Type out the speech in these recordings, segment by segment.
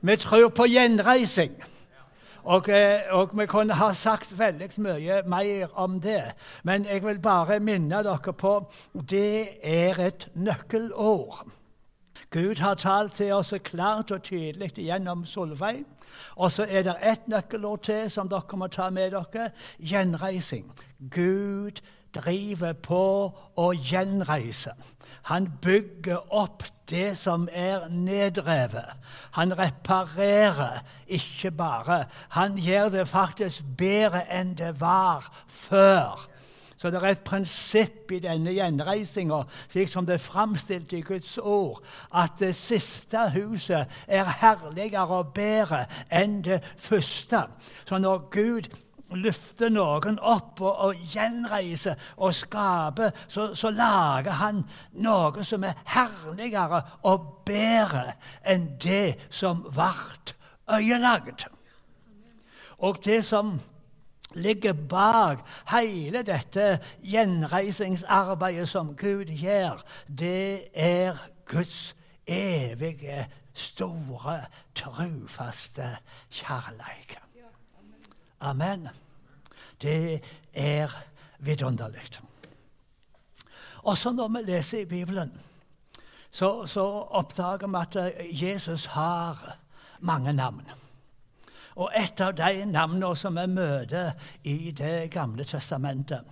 Vi tror på gjenreising. Og, eh, og, vi kunne ha sagt veldig mye mer om det. Men jeg vil bare minne dere på det er et nøkkelord. Gud har talt til oss klart og tydelig gjennom Solveig. Og så er det ett nøkkelord til som dere må ta med dere gjenreising. Gud driver på å gjenreise. Han bygger opp det som er nedrevet. Han reparerer ikke bare. Han gjør det faktisk bedre enn det var før. Så det er et prinsipp i denne gjenreisinga, slik som det er framstilt i Guds ord, at det siste huset er herligere og bedre enn det første. Så når Gud løfter noen opp og, og gjenreiser og skaper, så, så, lager han noe som er herligere og bedre enn det som ble øyelagd. Og det som ligger bak hele dette gjenreisingsarbeidet som Gud gjør, det er Guds evige, store, trufaste kjærleik. Amen. Det er vidunderlig. Også når vi leser i Bibelen, så, så oppdager vi at Jesus har mange navn. Og et av de navnene som vi møter i Det gamle testamentet,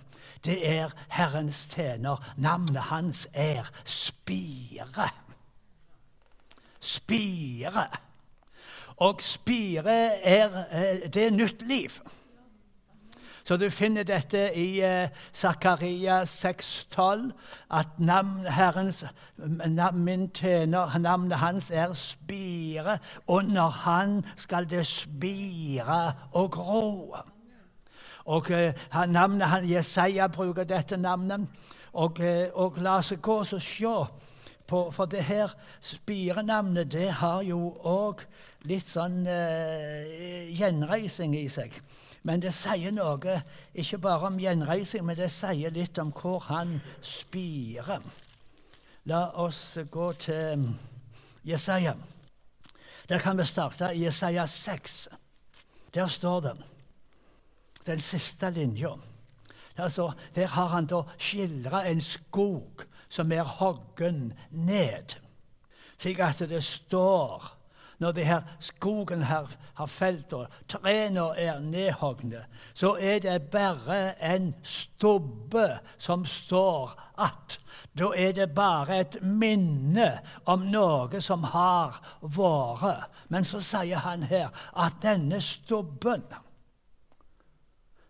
det er Herrens tjener. Navnet hans er Spire. Spire. Og spire er, eh, det er nytt liv. Så du finner dette i uh, Zakaria 6,12, at Herrens, min tjener, navnet hans er Spire. Under han skal det spire og gro. Og uh, navnet han, Jesaja bruker dette navnet. Og, og la oss gå og se på For det her spirenavnet, det har jo òg litt sånn uh, gjenreising i seg. Men det sier noe ikke bare om gjenreising, men det sier litt om hvor han spirer. La oss gå til Jesaja. Der kan vi starte i Jesaja 6. Der står det den siste linja. Altså, der har han da skildra en skog som er hoggen ned, slik at det står når det her skogen her har felt og trærne er nedhogne, så er det bare en stubbe som står att. Da er det bare et minne om noe som har vært. Men så sier han her at denne stubben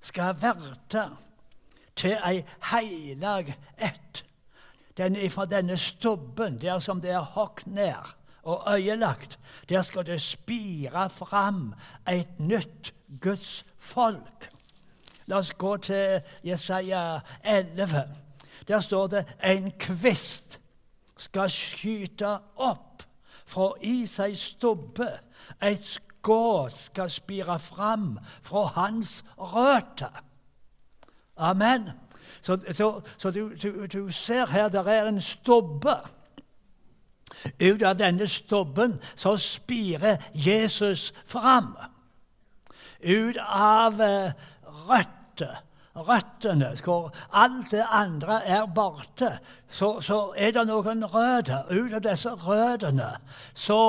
skal verte til ei heilag ett. Den fra denne stubben, der som det er hogd ned, og øyelagt, der skal det spire fram et nytt Guds folk. La oss gå til Jesaja 11. Der står det en kvist skal skyte opp fra i seg stubbe. Et skudd skal spire fram fra hans røtter. Amen. Så, så, så du, du, du, ser her der er en stubbe. Ut av denne stubben så spirer Jesus fram. Ut av eh, røtter, røttene, hvor alt det andre er borte, så, så er det noen røtter. Ut av disse røttene så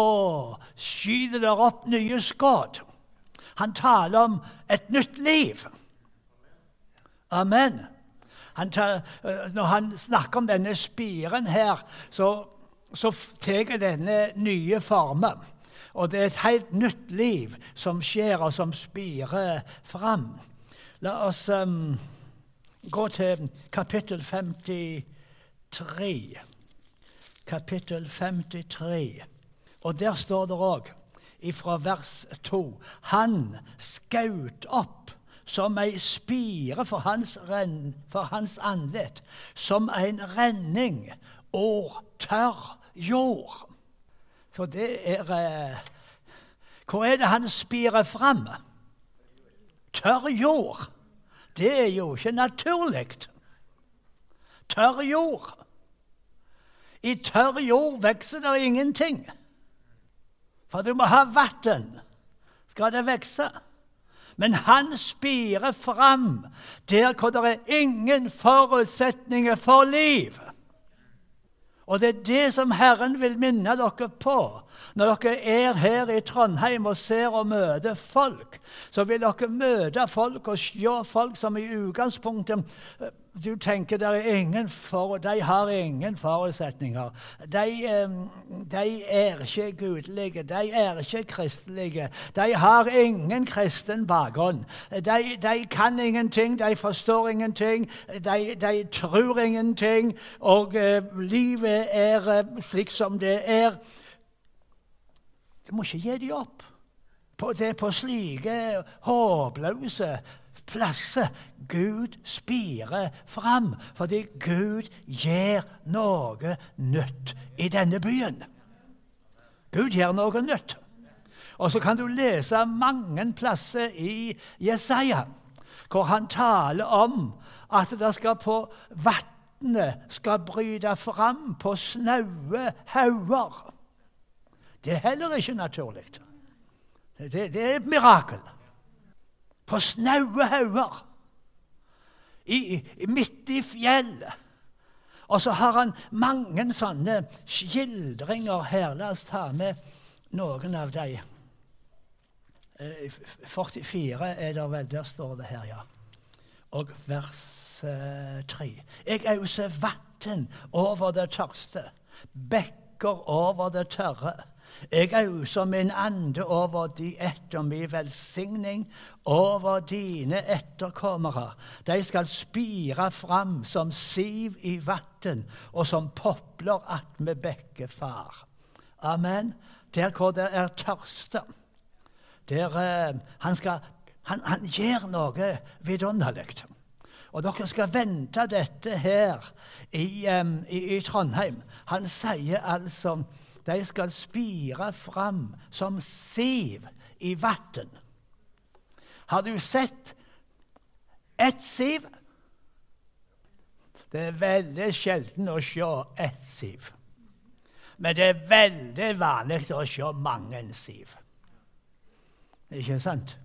skyter det opp nye skudd. Han taler om et nytt liv. Amen. Han tar, eh, når han snakker om denne spiren her, så så tar denne nye formen. Og det er et helt nytt liv som skjer, og som spirer fram. La oss um, gå til kapittel 53. Kapittel 53. Og der står det òg, ifra vers 2, Han skaut opp som ei spire for hans, renn, hans andlet, som en renning og tørr jord. Så det er eh, Hvor er det han spirer fram? Tørr jord. Det er jo ikke naturlig. Tørr jord. I tørr jord vokser det ingenting. For du må ha vann, skal det vokse. Men han spirer fram der hvor det er ingen forutsetninger for liv. Og det er det som Herren vil minne dere på. Når dere er her i Trondheim og ser og møter folk, så vil dere møte folk og se folk som i utgangspunktet du tenker det er ingen for, de har ingen forutsetninger. De, de, er ikke gudelige, de er ikke kristelige. De har ingen kristen bakgrunn. De, de kan ingenting, de forstår ingenting, de, de tror ingenting. Og uh, livet er uh, slik som det er. Du må ikke gi dem opp. Det på slike håpløse plasser Gud spirer fram, fordi Gud gjør noe nytt i denne byen. Gud gjør noe nytt. Og så kan du lese mange plasser i Jesaja hvor han taler om at det skal på vannet skal bryte fram på snaue hauger. Det er heller ikke naturlig. Det, det er et mirakel på snaue hauger. midt i fjellet. Og så har han mange sånne skildringer her. La oss ta med noen av dem. 44 er det vel, der står det her, ja. Og vers 3. Jeg auser vann over det tørste, bekker over det tørre. Jeg auser min ande over de etter min velsigning, over dine etterkommere. De skal spire fram som siv i vann, og som popler attmed bekkefar. Amen. Der hvor det er tørste. Der uh, han, skal, han, han gjør noe vidunderlig. Og dere skal vente dette her i, um, i, i Trondheim. Han sier altså de skal spire fram som siv i vann. Har du sett ett siv? Det er veldig sjelden å se ett siv. Men det er veldig vanlig å se mange siv. Ikke sant?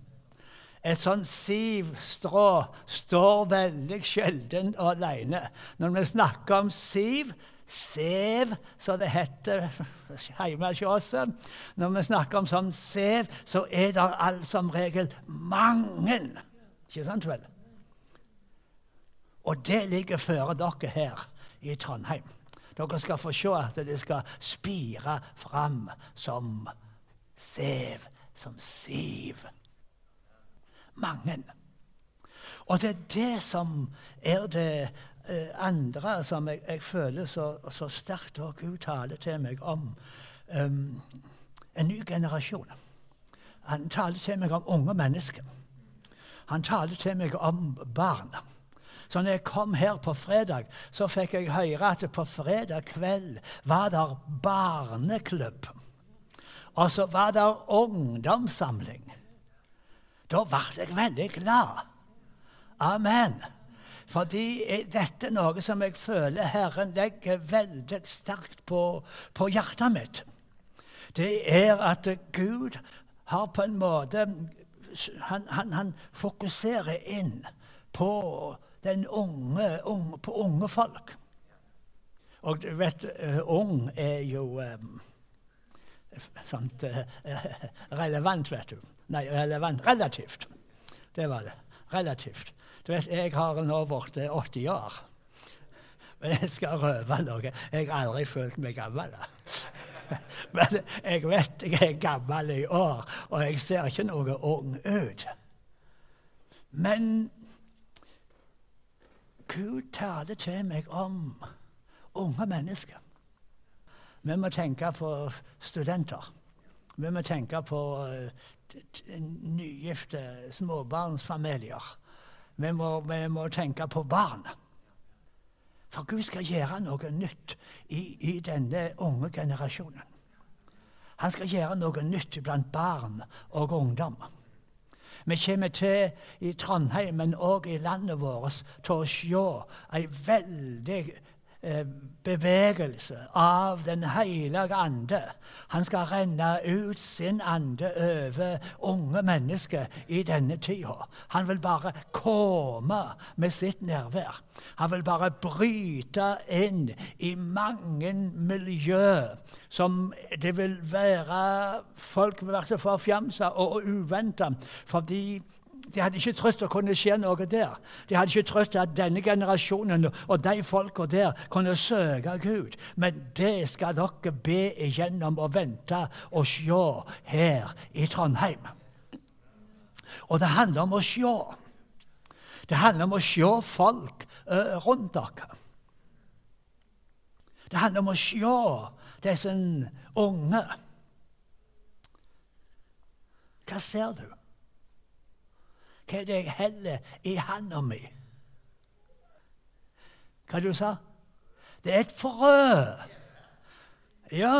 Et sånt sivstrå står veldig sjelden alene. Når vi snakker om siv, sev, som det heter hjemme hos oss. Når vi snakker om sånn sev, så er det all, som regel mange. Ikke sant vel? Og det ligger føre dere her i Trondheim. Dere skal få se at det skal spire fram som sev, som siv. Mange. Og det er det som er det Eh, andre som jeg, jeg føler så, så, sterkt og Gud taler til meg om um, en ny generasjon. Han taler til meg om unge mennesker. Han taler til meg om barn. Så når jeg kom her på fredag, så fikk jeg høre at på fredag kveld var der barneklubb. Og så var der ungdomssamling. Da ble jeg veldig glad. Amen. Fordi dette er noe som jeg føler Herren legger veldig sterkt på, på hjertet mitt. Det er at Gud har på en måte Han, han, han fokuserer inn på unge, unge, på unge folk. Og du vet, uh, ung er jo um, sant, uh, relevant, vet du. Nei, relevant. Relativt. Det var det. Relativt. Du vet, Jeg har nå blitt 80 år. Men jeg skal røve noe. Jeg har aldri følt meg gammel. Men jeg vet jeg er gammel i år, og jeg ser ikke noe ung ut. Men Gud taler til meg om unge mennesker. Vi må tenke på studenter. Vi må tenke på uh, nygifte småbarnsfamilier. Vi må, vi må tenke på barn. For Gud skal gjøre noe nytt i, i, denne unge generasjonen. Han skal gjøre noe nytt blant barn og ungdom. Vi kommer til i Trondheim, men òg i landet vårt, til å se ei veldig bevegelse av Den hellige ande. Han skal renne ut sin ande over unge mennesker i denne tida. Han vil bare komme med sitt nærvær. Han vil bare bryte inn i mange miljø som det vil være Folk vil være forfjamsa og uventa fordi de hadde ikke trodd det kunne skje noe der. De hadde ikke trodd at denne generasjonen og de folka der kunne søke Gud. Men det skal dere be igjennom og vente og se her i Trondheim. Og det handler om å se. Det handler om å se folk rundt dere. Det handler om å se disse unge. Hva ser du? Hva er det jeg heller i handa mi? Hva du sa Det er et frø. Ja.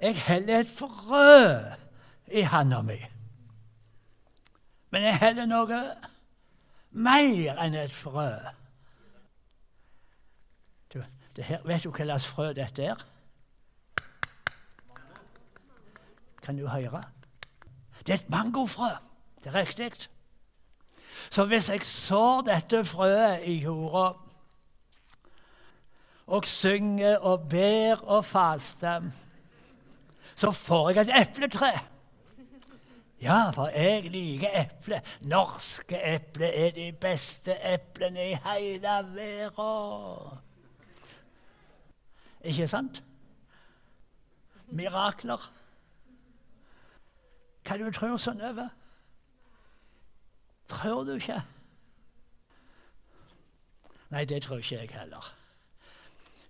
Jeg heller et frø i handa mi. Men jeg heller noe mer enn et frø. Du, her, vet du hva slags frø dette er? Kan du høre? Det er et mangofrø. Det er riktig. Så hvis jeg sår dette frøet i jorda og synger og ber og faster, så får jeg et epletre. Ja, for jeg liker eple. Norske epler er de beste eplene i hele verden. Ikke sant? Mirakler. Hva du tror sånn over? Tror du ikke? Nei, det tror ikke jeg heller.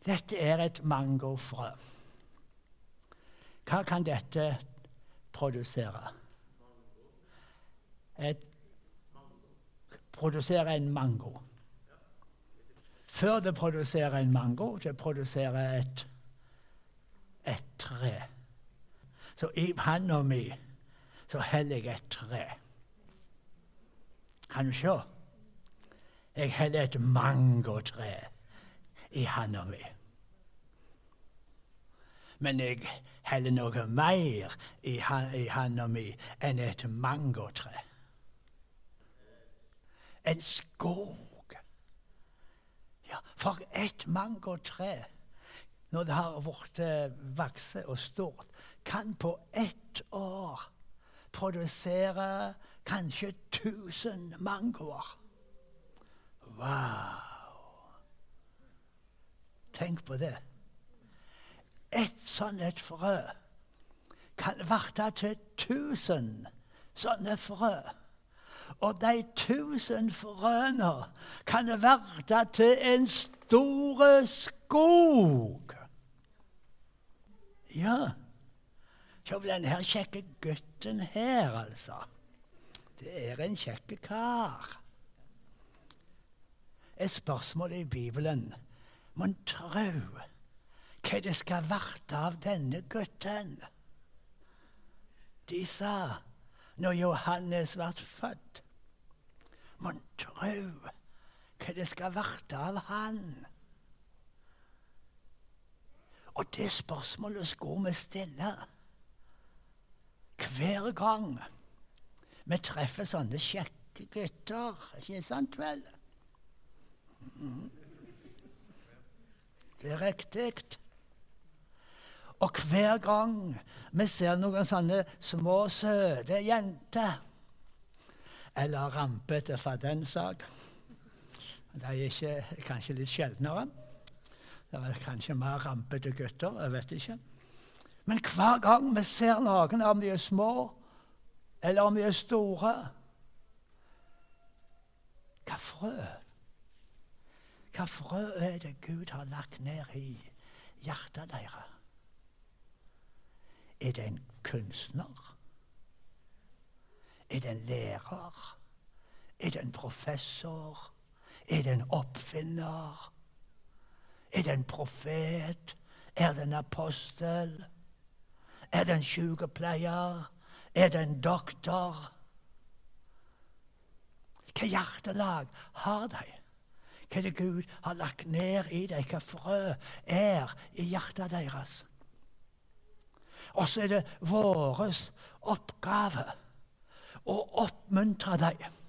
Dette er et mangofrø. Hva kan dette produsere? Et, produsere en mango. Før det produserer en mango, det produserer et, et tre. Så i panna mi så heller jeg et tre. Kan du se? Jeg heller et mangotre i handa mi. Men jeg heller noe mer i handa mi enn et mangotre. En skog. Ja, for et mangotre, når det har blitt vokst og stort, kan på ett år produsere kanskje 1000 mangoer. Wow! Tenk på det. Et sånt et frø kan varte til 1000 sånne frø. Og de tusen frøene kan verte til en stor skog. Ja. Se på denne kjekke gutten her, altså. Det er en kjekk kar. Et spørsmål i Bibelen Mon tro hva det skal verte av denne gutten? De sa når Johannes ble født Mon tro hva det skal verte av han? Og det spørsmålet skulle vi stille hver gang vi treffer sånne kjekke gutter. Ikke sant vel? Det er riktig. Og hver gang vi ser noen sånne små, søte jenter Eller rampete, for den sak. De er ikke, kanskje litt sjeldnere. Det er kanskje mer rampete gutter. Jeg vet ikke. Men hver gang vi ser noen, av de små eller om vi er store Hva frø Hva frø er det Gud har lagt ned i hjertet deres? Er det en kunstner? Er det en lærer? Er det en professor? Er det en oppfinner? Er det en profet? Er det en apostel? Er det en sykepleier? Er det en doktor? Hva hjertelag har de? hva det Gud har lagt ned i deg, hva frø er i hjertet deres. Og så er det vår oppgave å oppmuntre dem.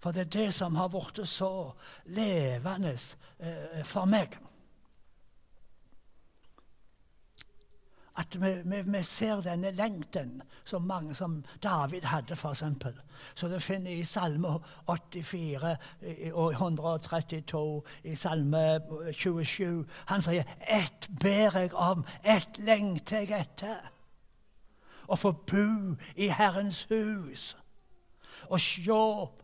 For det er det som har blitt så levende eh, for meg. At vi, vi, vi, ser denne lengten som mange som David hadde, f.eks. Så du finner i Salme 84 og 132, i Salme 27. Han sier 'Ett ber jeg om, ett lengter jeg etter'. Å få bo i Herrens hus og se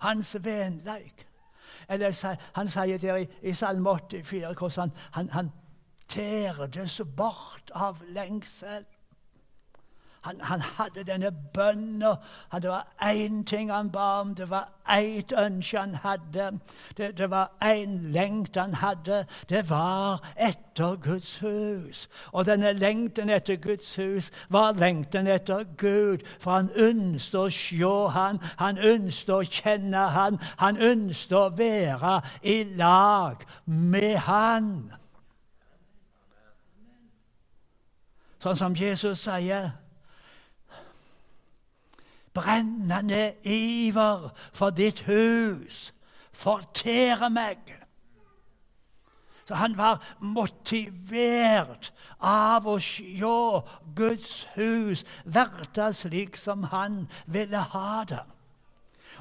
Hans vennleik. Eller han sier der i, i Salme 84 hvordan han, han terdes bort av lengsel. Han, han, hadde denne bønnen. Det var én ting han ba om, det var ett ønske han hadde. Det, det var én lengt han hadde. Det var etter Guds hus. Og denne lengten etter Guds hus var lengten etter Gud. For han ønsket å se han, han ønsket å kjenne han, han ønsket å være i lag med han. Sånn som Jesus sier Brennende iver for ditt hus fortærer meg. Så han var motivert av å se Guds hus verte slik som han ville ha det.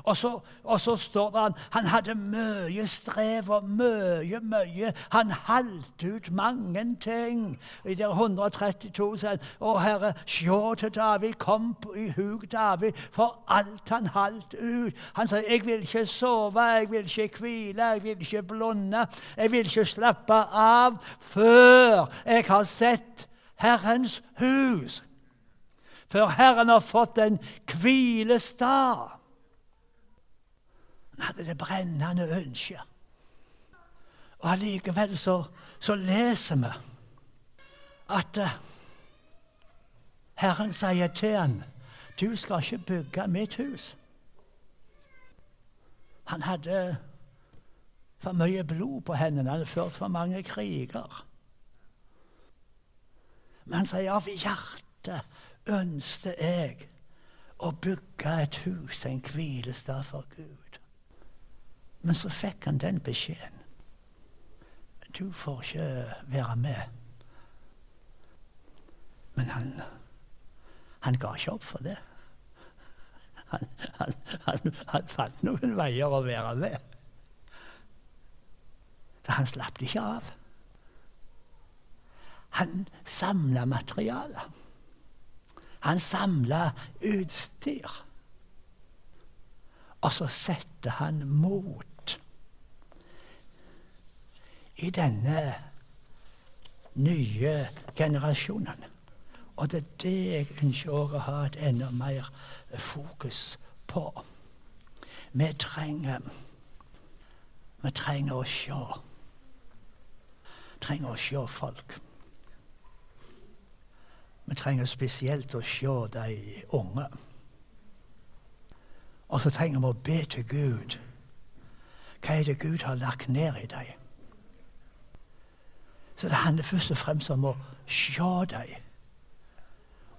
Og så, og så står det han, han hadde mye strev og mye, mye. Han halte ut mange ting. I der 132 sier Å Herre, sjå til David, kom i hug David, for alt han halte ut. Han sier, jeg vil ikke sove, jeg vil ikke hvile, jeg vil ikke blunde, jeg vil ikke slappe av før jeg har sett Herrens hus. Før Herren har fått en hvilestad. Han hadde det brennende ønsket. Og allikevel så, så, leser vi at uh, Herren sier til han, 'Du skal ikke bygge mitt hus'. Han hadde for mye blod på hendene, han hadde ført for mange kriger. Men han sier av hjertet ønsket jeg å bygge et hus, en hvilestad for Gud. Men så fikk han den beskjeden. Du får ikke være med. Men han, han ga ikke opp for det. Han, han, han, han fant noen veier å være med. For han slapp det ikke av. Han samla materiale. Han samla utstyr. Og så setter han mot i denne nye generasjonen. Og det er det jeg ønsker å ha et enda mer fokus på. Vi trenger Vi trenger å se. trenger å se folk. Vi trenger spesielt å se de unge. Og så trenger vi å be til Gud. Hva er det Gud har lagt ned i dem? Så det handler først og fremst om å se dem.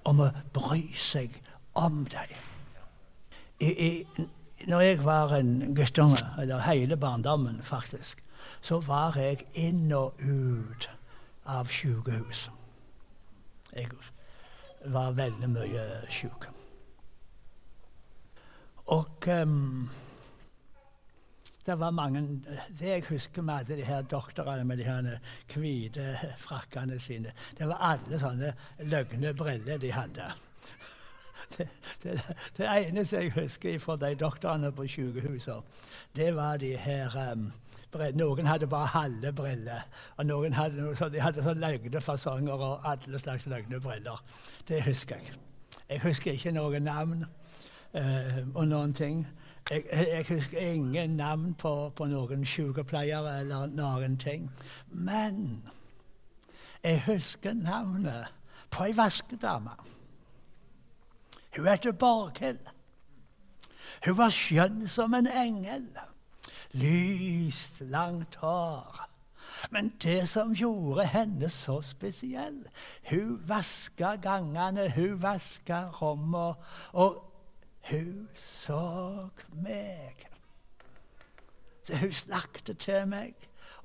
Om å bry seg om dem. I, i, når jeg var en guttunge, eller hele barndommen faktisk, så var jeg inn og ut av sykehus. Jeg var veldig mye syk. Og um, det var mange Det jeg husker med alle de her doktorene med de her hvite frakkene sine, det var alle sånne løgne briller de hadde. Det, det, det, eneste jeg husker fra de doktorene på sykehusene, det var de her um, Noen hadde bare halve briller, og noen hadde, noe, de hadde sånn løgnefasonger og alle slags løgnebriller. Det husker jeg. Jeg husker ikke noen navn uh, og noen ting. Jeg, jeg, husker ingen navn på, på noen sykepleiere eller noen ting. Men jeg husker navnet på ei vaskedame. Hun heter Borghild. Hun var skjønn som en engel. lyst, langt hår. Men det som gjorde henne så spesiell Hun vaska gangene, hun vaska rommene. og Så hun snakket til meg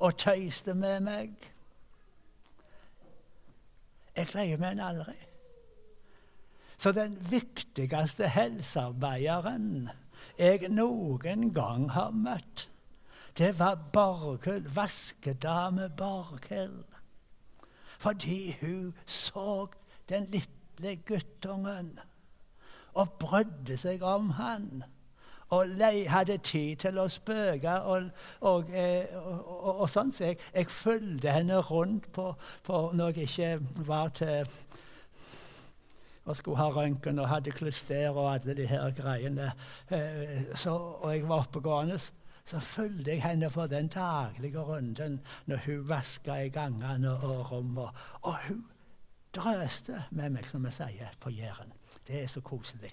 og tøyste med meg. Jeg glemmer henne aldri. Så den viktigste helsearbeideren jeg noen gang har møtt, det var Borghild, vaskedame Borghild. Fordi hun så den lille guttungen og brydde seg om han. Og de hadde tid til å spøke og, eh, og, og, og sånn. Så jeg, jeg fulgte henne rundt på, på når jeg ikke var til og skulle ha røntgen og hadde klyster og alle de her greiene. Eh, så, og jeg var oppegående så fulgte jeg henne på den daglige runden når hun vaska i gangene og rommene. Og hun drøste med meg, som vi sier på Jæren. Det er så koselig.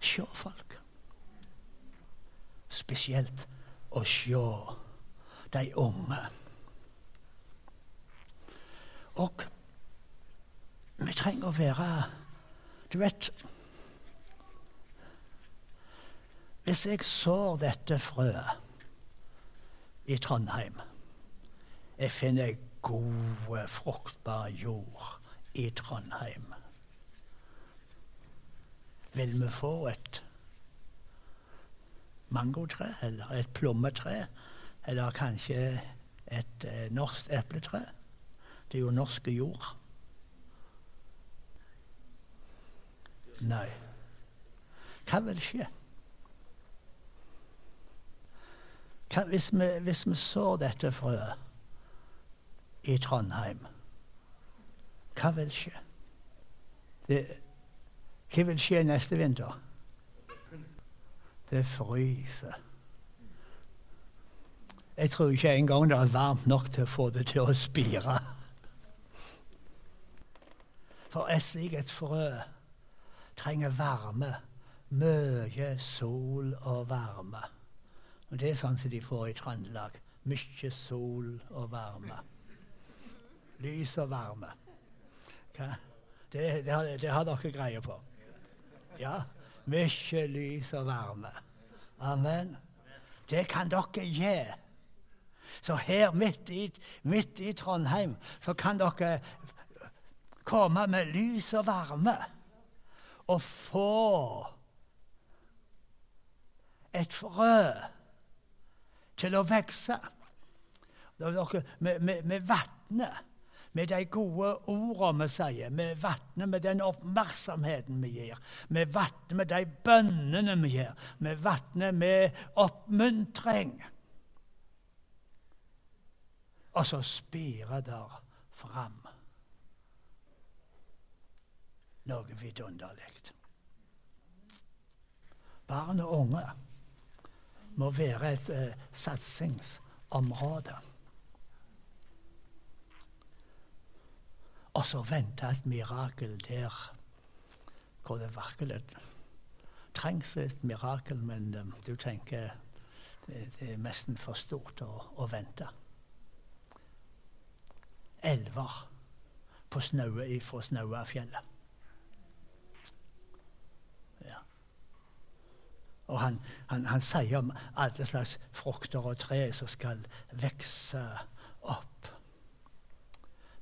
Se folk. Spesielt å se de unge. Og vi trenger å være Du vet Hvis jeg sår dette frøet i Trondheim Jeg finner gode, fruktbar jord i Trondheim. Vil vi få et mangotre eller et plommetre eller kanskje et eh, norsk epletre? Det er jo norske jord. Nei. Hva vil skje? Hva, hvis, vi, hvis vi så dette frøet i Trondheim, hva vil skje? Det, hva vil skje neste vinter? Det fryser. Jeg tror ikke engang det er varmt nok til å få det til å spire. For et slikt frø trenger varme. Mye sol og varme. Og Det er sånn som de får i Trøndelag. Mye sol og varme. Lys og varme. Det, det, det, har, dere greie på. Ja. Mye lys og varme. Amen. Det kan dere gi. Så her midt i, midt i Trondheim så kan dere komme med lys og varme og få et frø til å vokse. Med vannet, med de gode ordene vi sier, med vannet, med den oppmerksomheten vi gir, med vannet, med de bønnene vi gir, med vannet med oppmuntring. Og så spirer det fram noe vidunderlig. Barn og unge må være et uh, satsingsområde. Og så venta et mirakel der hvor det virkelig trengs et mirakel, men um, du tenker det, det, er nesten for stort å, å vente. Elver på snaue ifra Snauafjellet. Og han, han, han, sier om alle slags frukter og tre som skal vokse opp.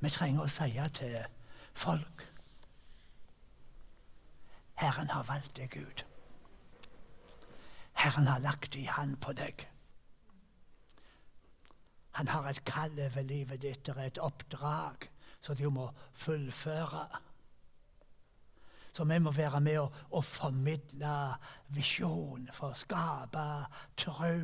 Vi trenger å si til folk Herren har valgt deg ut. Herren har lagt i hand på deg. Han har et kall over livet ditt og et oppdrag som du må fullføre. Så vi må være med å, å formidle visjon for å skape tro.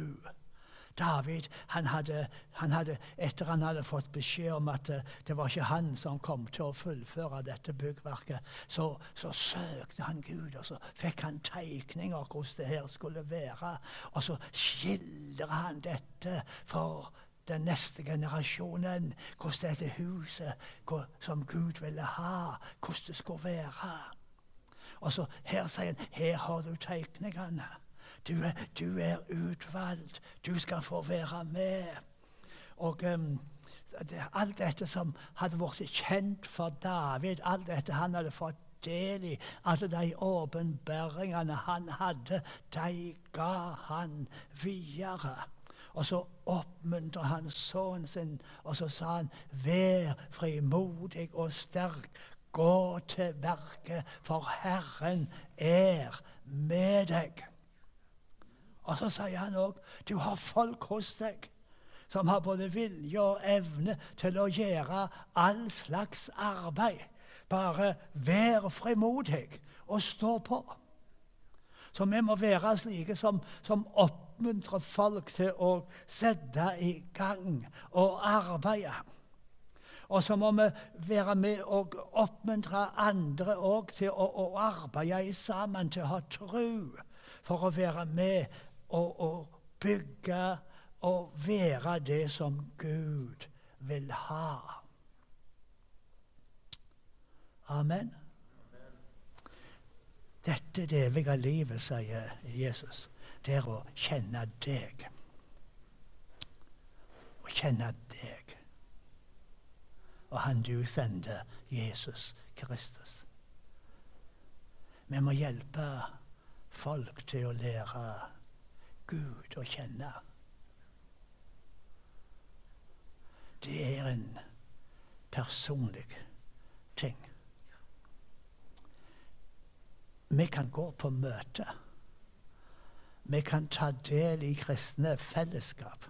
David, han hadde, han hadde, etter han hadde fått beskjed om at det, det var ikke han som kom til å fullføre dette byggverket, så, så søkte han Gud, og så fikk han tegninger hvordan det her skulle være. Og så skildrer han dette for den neste generasjonen, hvordan dette huset som Gud ville ha, hvordan det skulle være. Og så Her sier han her har du tegningene. Du er, du er utvalgt. Du skal få være med. Og um, det, alt dette som hadde blitt kjent for David, alt dette han hadde fått del i, alle de åpenbaringene han hadde, de ga han videre. Og så oppmuntret han sønnen sin, og så sa han, vær frimodig og sterk. Gå til verket, for Herren er med deg. Og så sier han òg, du har folk hos deg som har både vilje og evne til å gjøre all slags arbeid. Bare vær frimodig og stå på. Så vi må være slike som, som oppmuntrer folk til å sette i gang og arbeide. Og så må vi være med og oppmuntre andre til å, å, arbeide sammen, til å ha tro, for å være med og, og bygge og være det som Gud vil ha. Amen. Dette er det evige livet, sier Jesus, det er å kjenne deg. Å kjenne deg. Og han du sender, Jesus Kristus. Vi må hjelpe folk til å lære Gud å kjenne. Det er en personlig ting. Vi kan gå på møte. Vi kan ta del i kristne fellesskap.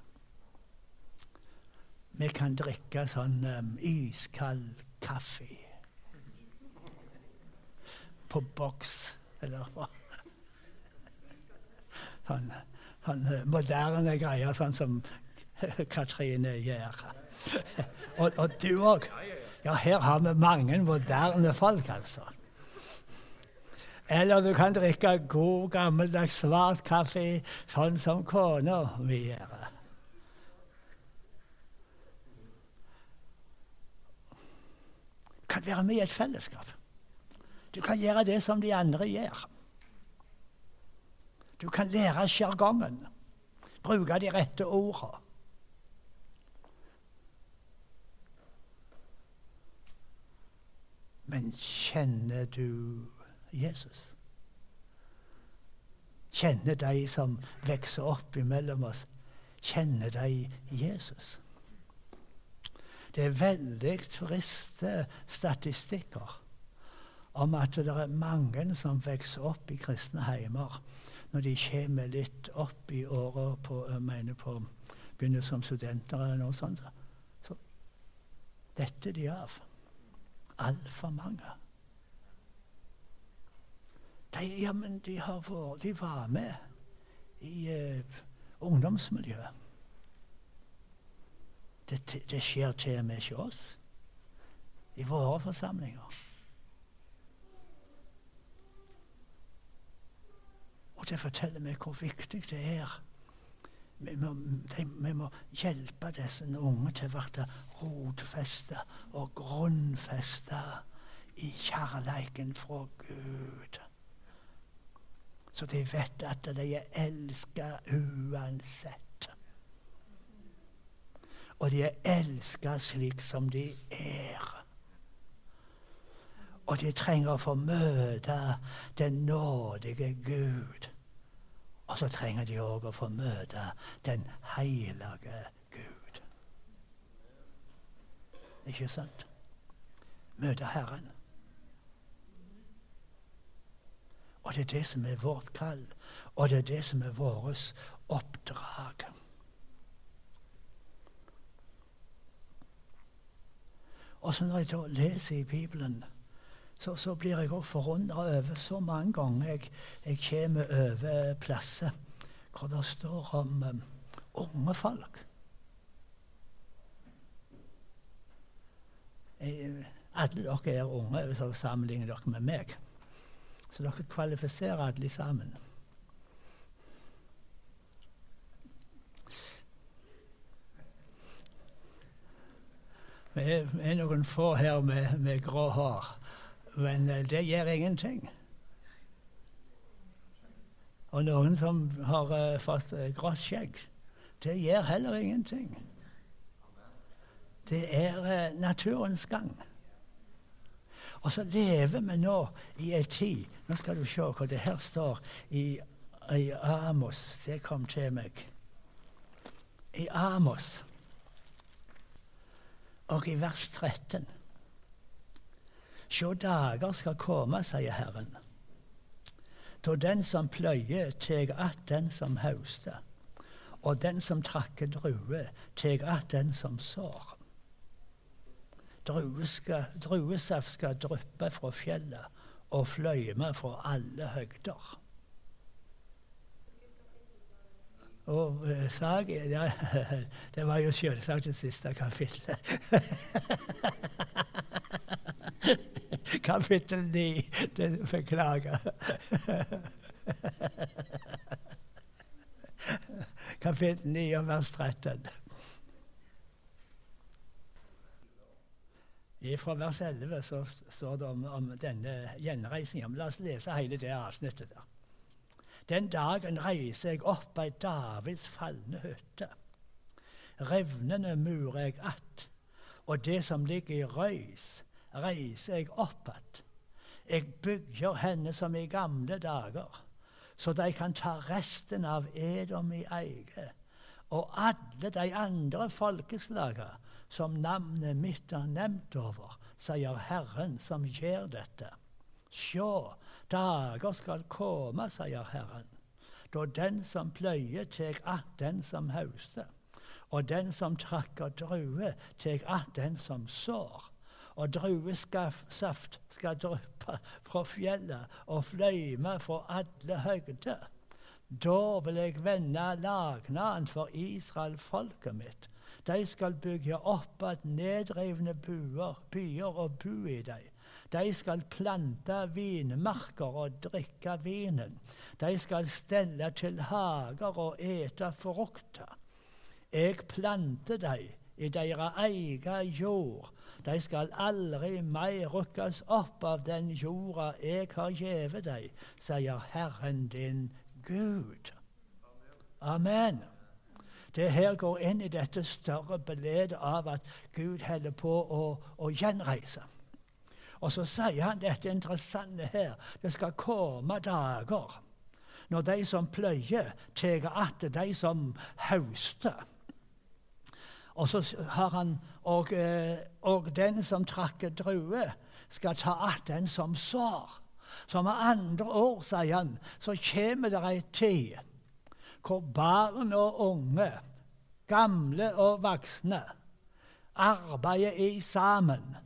Vi kan drikke sånn um, iskald kaffe på boks, eller hva. Sånn, sånn moderne greier, sånn som Katrine gjør. og, og du òg. Ja, her har vi mange moderne folk, altså. Eller du kan drikke god, gammeldags svart kaffe, sånn som kona mi gjør. Du kan være med i et fellesskap. Du kan gjøre det som de andre gjør. Du kan lære sjargongen, bruke de rette ordene. Men kjenner du Jesus. Kjenner de som vokser opp imellom oss, kjenner de Jesus. Det er veldig triste statistikker om at det er mange som vokser opp i kristne heimer når de kommer litt opp i åra på, på begynner som studenter eller noe sånt. Så dette de av. Altfor mange. De, ja, men de, vært, de var med i uh, ungdomsmiljøet. Det, det, skjer til og med hos oss i våre forsamlinger. Og det forteller meg hvor viktig det er. Vi må, de, vi må hjelpe disse unge til å bli rotfesta og grunnfesta i kjærleiken fra Gud så de vet at de er elska uansett. Og de er elska slik som de er. Og de trenger å få møte den nådige Gud. Og så trenger de òg å få møte den hellige Gud. Ikke sant? Møte Herren. Og det er det som er vårt kall, og det er det som er vårt oppdrag. Og så Når jeg da leser i Bibelen, så, så blir jeg òg forundra over så mange ganger jeg, jeg kommer over plasser hvor det står om um, unge folk. Jeg, alle dere er unge hvis dere sammenligner dere med meg. Så dere kvalifiserer alle sammen. Vi er noen få her med, med grå hår, men eh, det gjør ingenting. Og noen som har uh, fått uh, grått skjegg. Det gjør heller ingenting. Det er naturens gang. Og så lever vi nå i ei tid Nå skal du se hva det her står i, i Amos. Det kom til meg. I Amos og i vers 13. Sjå dager skal komme, sier Herren, da den som pløyer, tar att den som hauster, og den som trakker druer, tar att den som sår. Druesaft skal dryppe fra fjellet og fløyme fra alle høgder. Og uh, sag, ja, Det var jo selvsagt det siste kapittelet. Kapittel 9. Det beklager. Kapittel 9 og vers 13. Fra vers 11 så står det om, om denne gjenreisingen. La oss lese hele det avsnittet. der. Den dagen reiser jeg opp ei Davids falne hytte. Revnende murer jeg att, og det som ligger i røys, reiser jeg opp igjen. Jeg bygger henne som i gamle dager, så de kan ta resten av Edom i eie, og alle de andre folkeslagene som navnet mitt er nevnt over, sier Herren som gjør dette. Sjå, dager skal komme, sier Herren, da den som pløyer, tek att den som hauster, og den som trakker druer, tek att den som sår og druesaft skal dryppe fra fjellet og fløyme fra alle høgder. Da vil jeg vende lagnaden for Israel, folket mitt. De skal bygge opp at nedrevne buer, byer og bo i dem. De skal plante vinmarker og drikke vinen. De skal stelle til hager og ete frukter. Jeg planter dem i deres egen jord de skal aldri mer rykkes opp av den jorda jeg har gjevet deg, sier Herren din Gud. Amen. Det her går inn i dette større beledet av at Gud holder på å, å gjenreise. Og så sier han dette interessante her. Det skal komme dager når de som pløyer, tar att de som høster. Og så har han og, eh, og den som trakker druer, skal ta att den som sår. Så med andre ord, sier han, så kommer det ei tid hvor barn og unge, gamle og voksne, arbeider i sammen.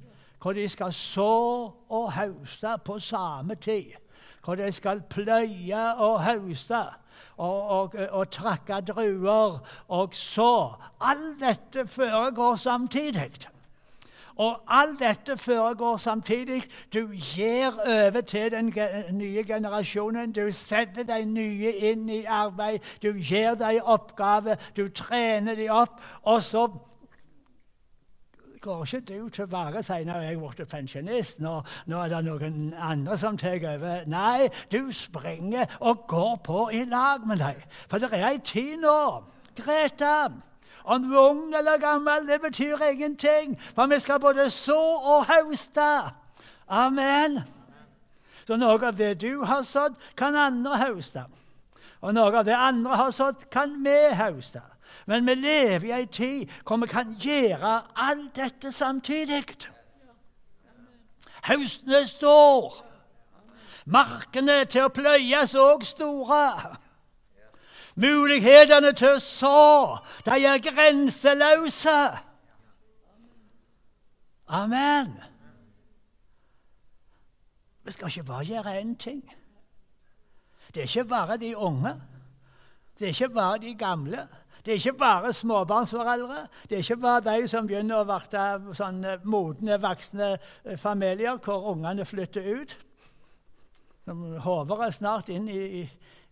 Hvor de skal så og høste på samme tid. Hvor de skal pløye og hauste og, og, og trakka druer og så. Alt dette foregår samtidig. Og alt dette foregår samtidig. Du gir over til den nye generasjonen. Du setter de nye inn i arbeid. Du gir dem oppgave. Du trener dem opp. Og så går ikke du tilbake når jeg blitt pensjonist, nå, nå, er det noen andre som tar over. Nei, du springer og går på i lag med dem. For det er ei tid nå, Greta. Om du er ung eller gammel, det betyr ingenting. For vi skal både så og høste. Amen. Så noe av det du har sådd, kan andre høste. Og noe av det andre har sådd, kan vi høste. Men vi lever i ei tid hvor vi kan gjøre alt dette samtidig. Høsten er stor. Markene til å pløyes òg store. Mulighetene til å så, de er grenseløse. Amen. Vi skal ikke bare gjøre én ting. Det er ikke bare de unge. Det er ikke bare de gamle. Det er ikke bare småbarnsforeldre. Det er ikke bare de som begynner å bli sånn modne, voksne eh, familier hvor ungene flytter ut. De håper er snart inn i, i,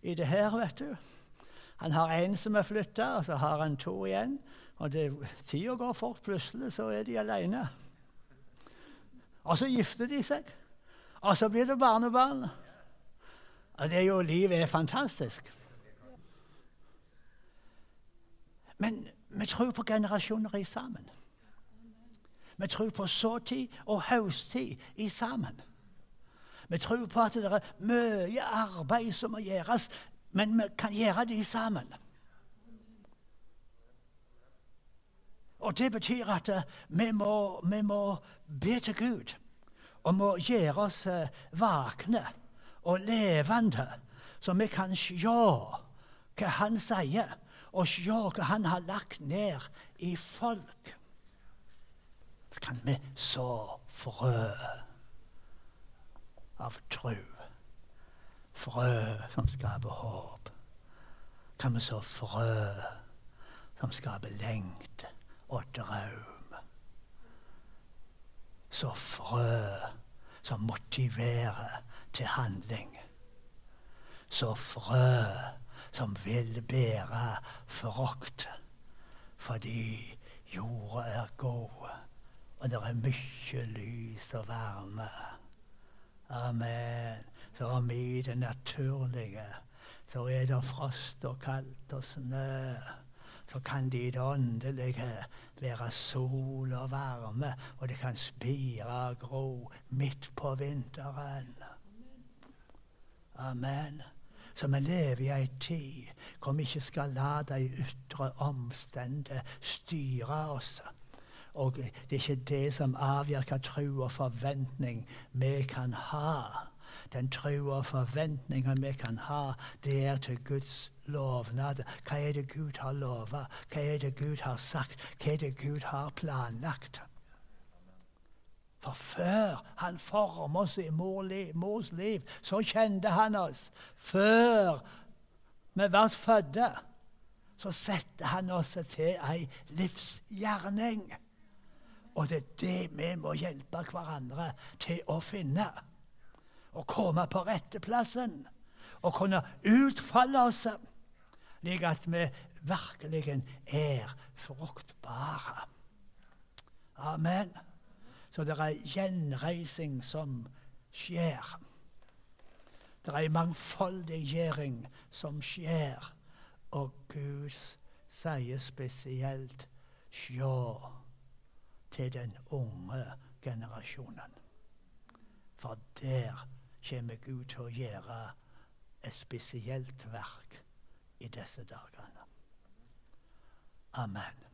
i, det her, vet du. Han har én som er flytta, og så har han to igjen. Og Tida går fort. Plutselig så er de alene. Og så gifter de seg. Og så blir det barnebarn. Og det er jo, Livet er fantastisk. Men vi tror på generasjoner i sammen. Vi tror på såtid og høsttid i sammen. Vi tror på at det er mye arbeid som må gjøres, men vi kan gjøre det sammen. Og Det betyr at eh, vi må, vi må be til Gud og må gjøre oss eh, vakne og levende, så vi kan se hva Han sier, og se hva Han har lagt ned i folk. Så kan vi så frø av tru. Frø som skaper håp. Kan vi så frø som skaper lengt og drøm. Så frø som motiverer til handling. Så frø som vil bære forakt. fordi jorda er god, og det er mye lys og varme. Amen. Så er vi det naturlige. Så er det frost og kaldt og snø så kan det i det åndelige være sol og varme, og det kan spire og gro midt på vinteren. Amen. Så vi lever i ei tid hvor vi ikke skal la de ytre omstendigheter styre oss. Og det er ikke det som avgjør hva tro og forventning vi kan ha. Den tro og forventninga vi kan ha, det er til Guds lovnad. Hva er det Gud har lova? Hva er det Gud har sagt? Hva er det Gud har planlagt? For før han formet oss i mors liv, så kjente han oss. Før vi ble fødte, så satte han oss til ei livsgjerning. Og det er det vi må hjelpe hverandre til å finne å komme på retteplassen Å kunne utfolde oss, slik at vi virkelig er fruktbare. Amen. Så det er gjenreising som skjer. Det er mangfoldiggjøring som skjer, og Gud sier spesielt sjå til den unge generasjonen. For der kommer Gud til å gjøre et spesielt verk i disse dagene. Amen.